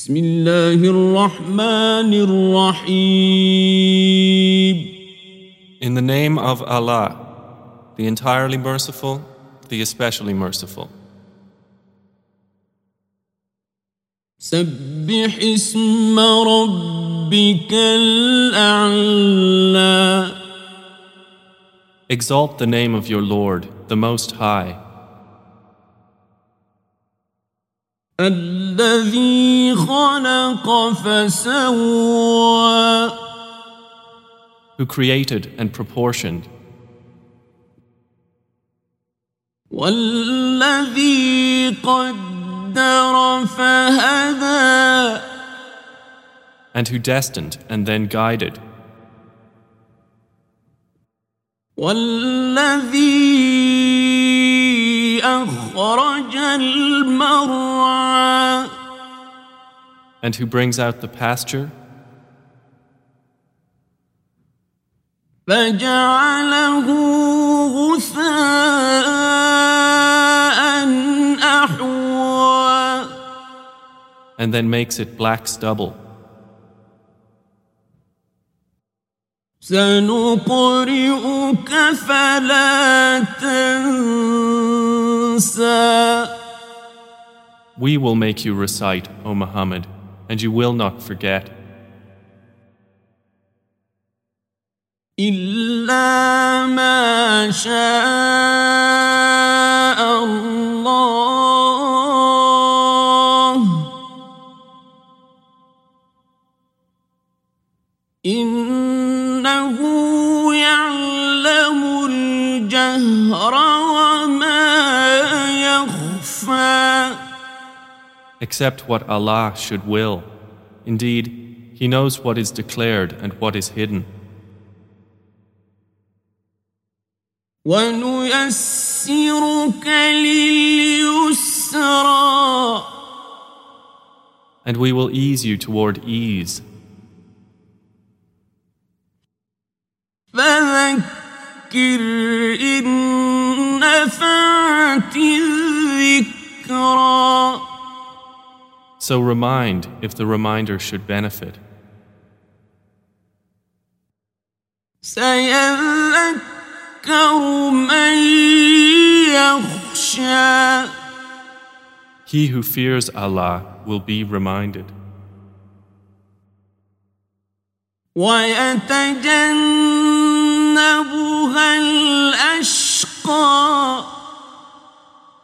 بسم الله الرحمن الرحيم In the name of Allah, the entirely merciful, the especially merciful. سبح اسم ربك الأعلى Exalt the name of your Lord, the Most High, الذي خلق فسوى who created and proportioned, والذي قدر فهدى and who destined and then guided, والذي أخرج المرعى and who brings out the pasture فجعله غثاء أحوى and then makes it black stubble. سنقرئك فلا تنسى We will make you recite, O Muhammad, and you will not forget, إلا ما شاء الله Except what Allah should will. Indeed, He knows what is declared and what is hidden. And we will ease you toward ease. فذكر إن نفعت الذكرى So remind if the reminder should benefit. سيذكر من يخشى He who fears Allah will be reminded. ويتجنبها الأشقى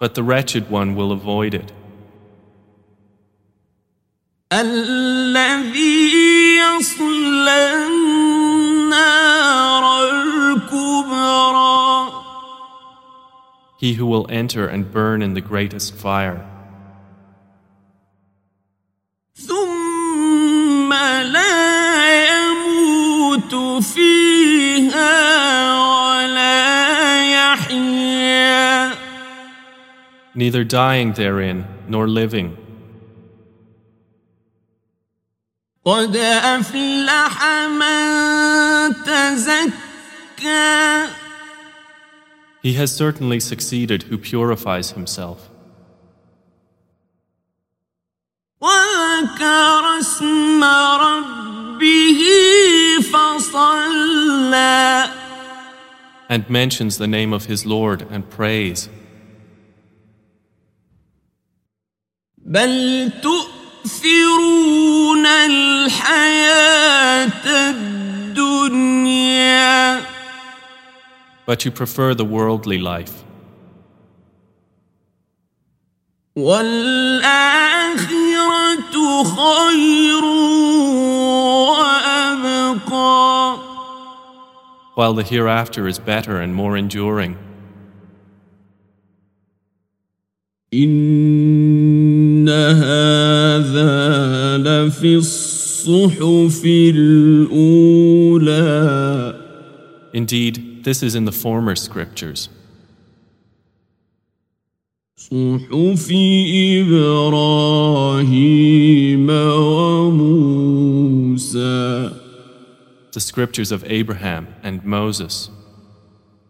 But the wretched one will avoid it, الذي يصلى النار الكبرى he who will enter and burn in the greatest fire, ثم لا يموت فيها neither dying therein nor living. قد أفلح من تزكى He has certainly succeeded who purifies himself وذكر اسم ربه فصلى and mentions the name of his Lord and prays. بل تؤثرون الحياة الدنيا But you prefer the worldly life, والآخرة خير وأبقى while the hereafter is better and more enduring. إن هذا لفي الصحف الأولى Indeed, this is in the former scriptures, صحف إبراهيم وموسى the scriptures of Abraham and Moses.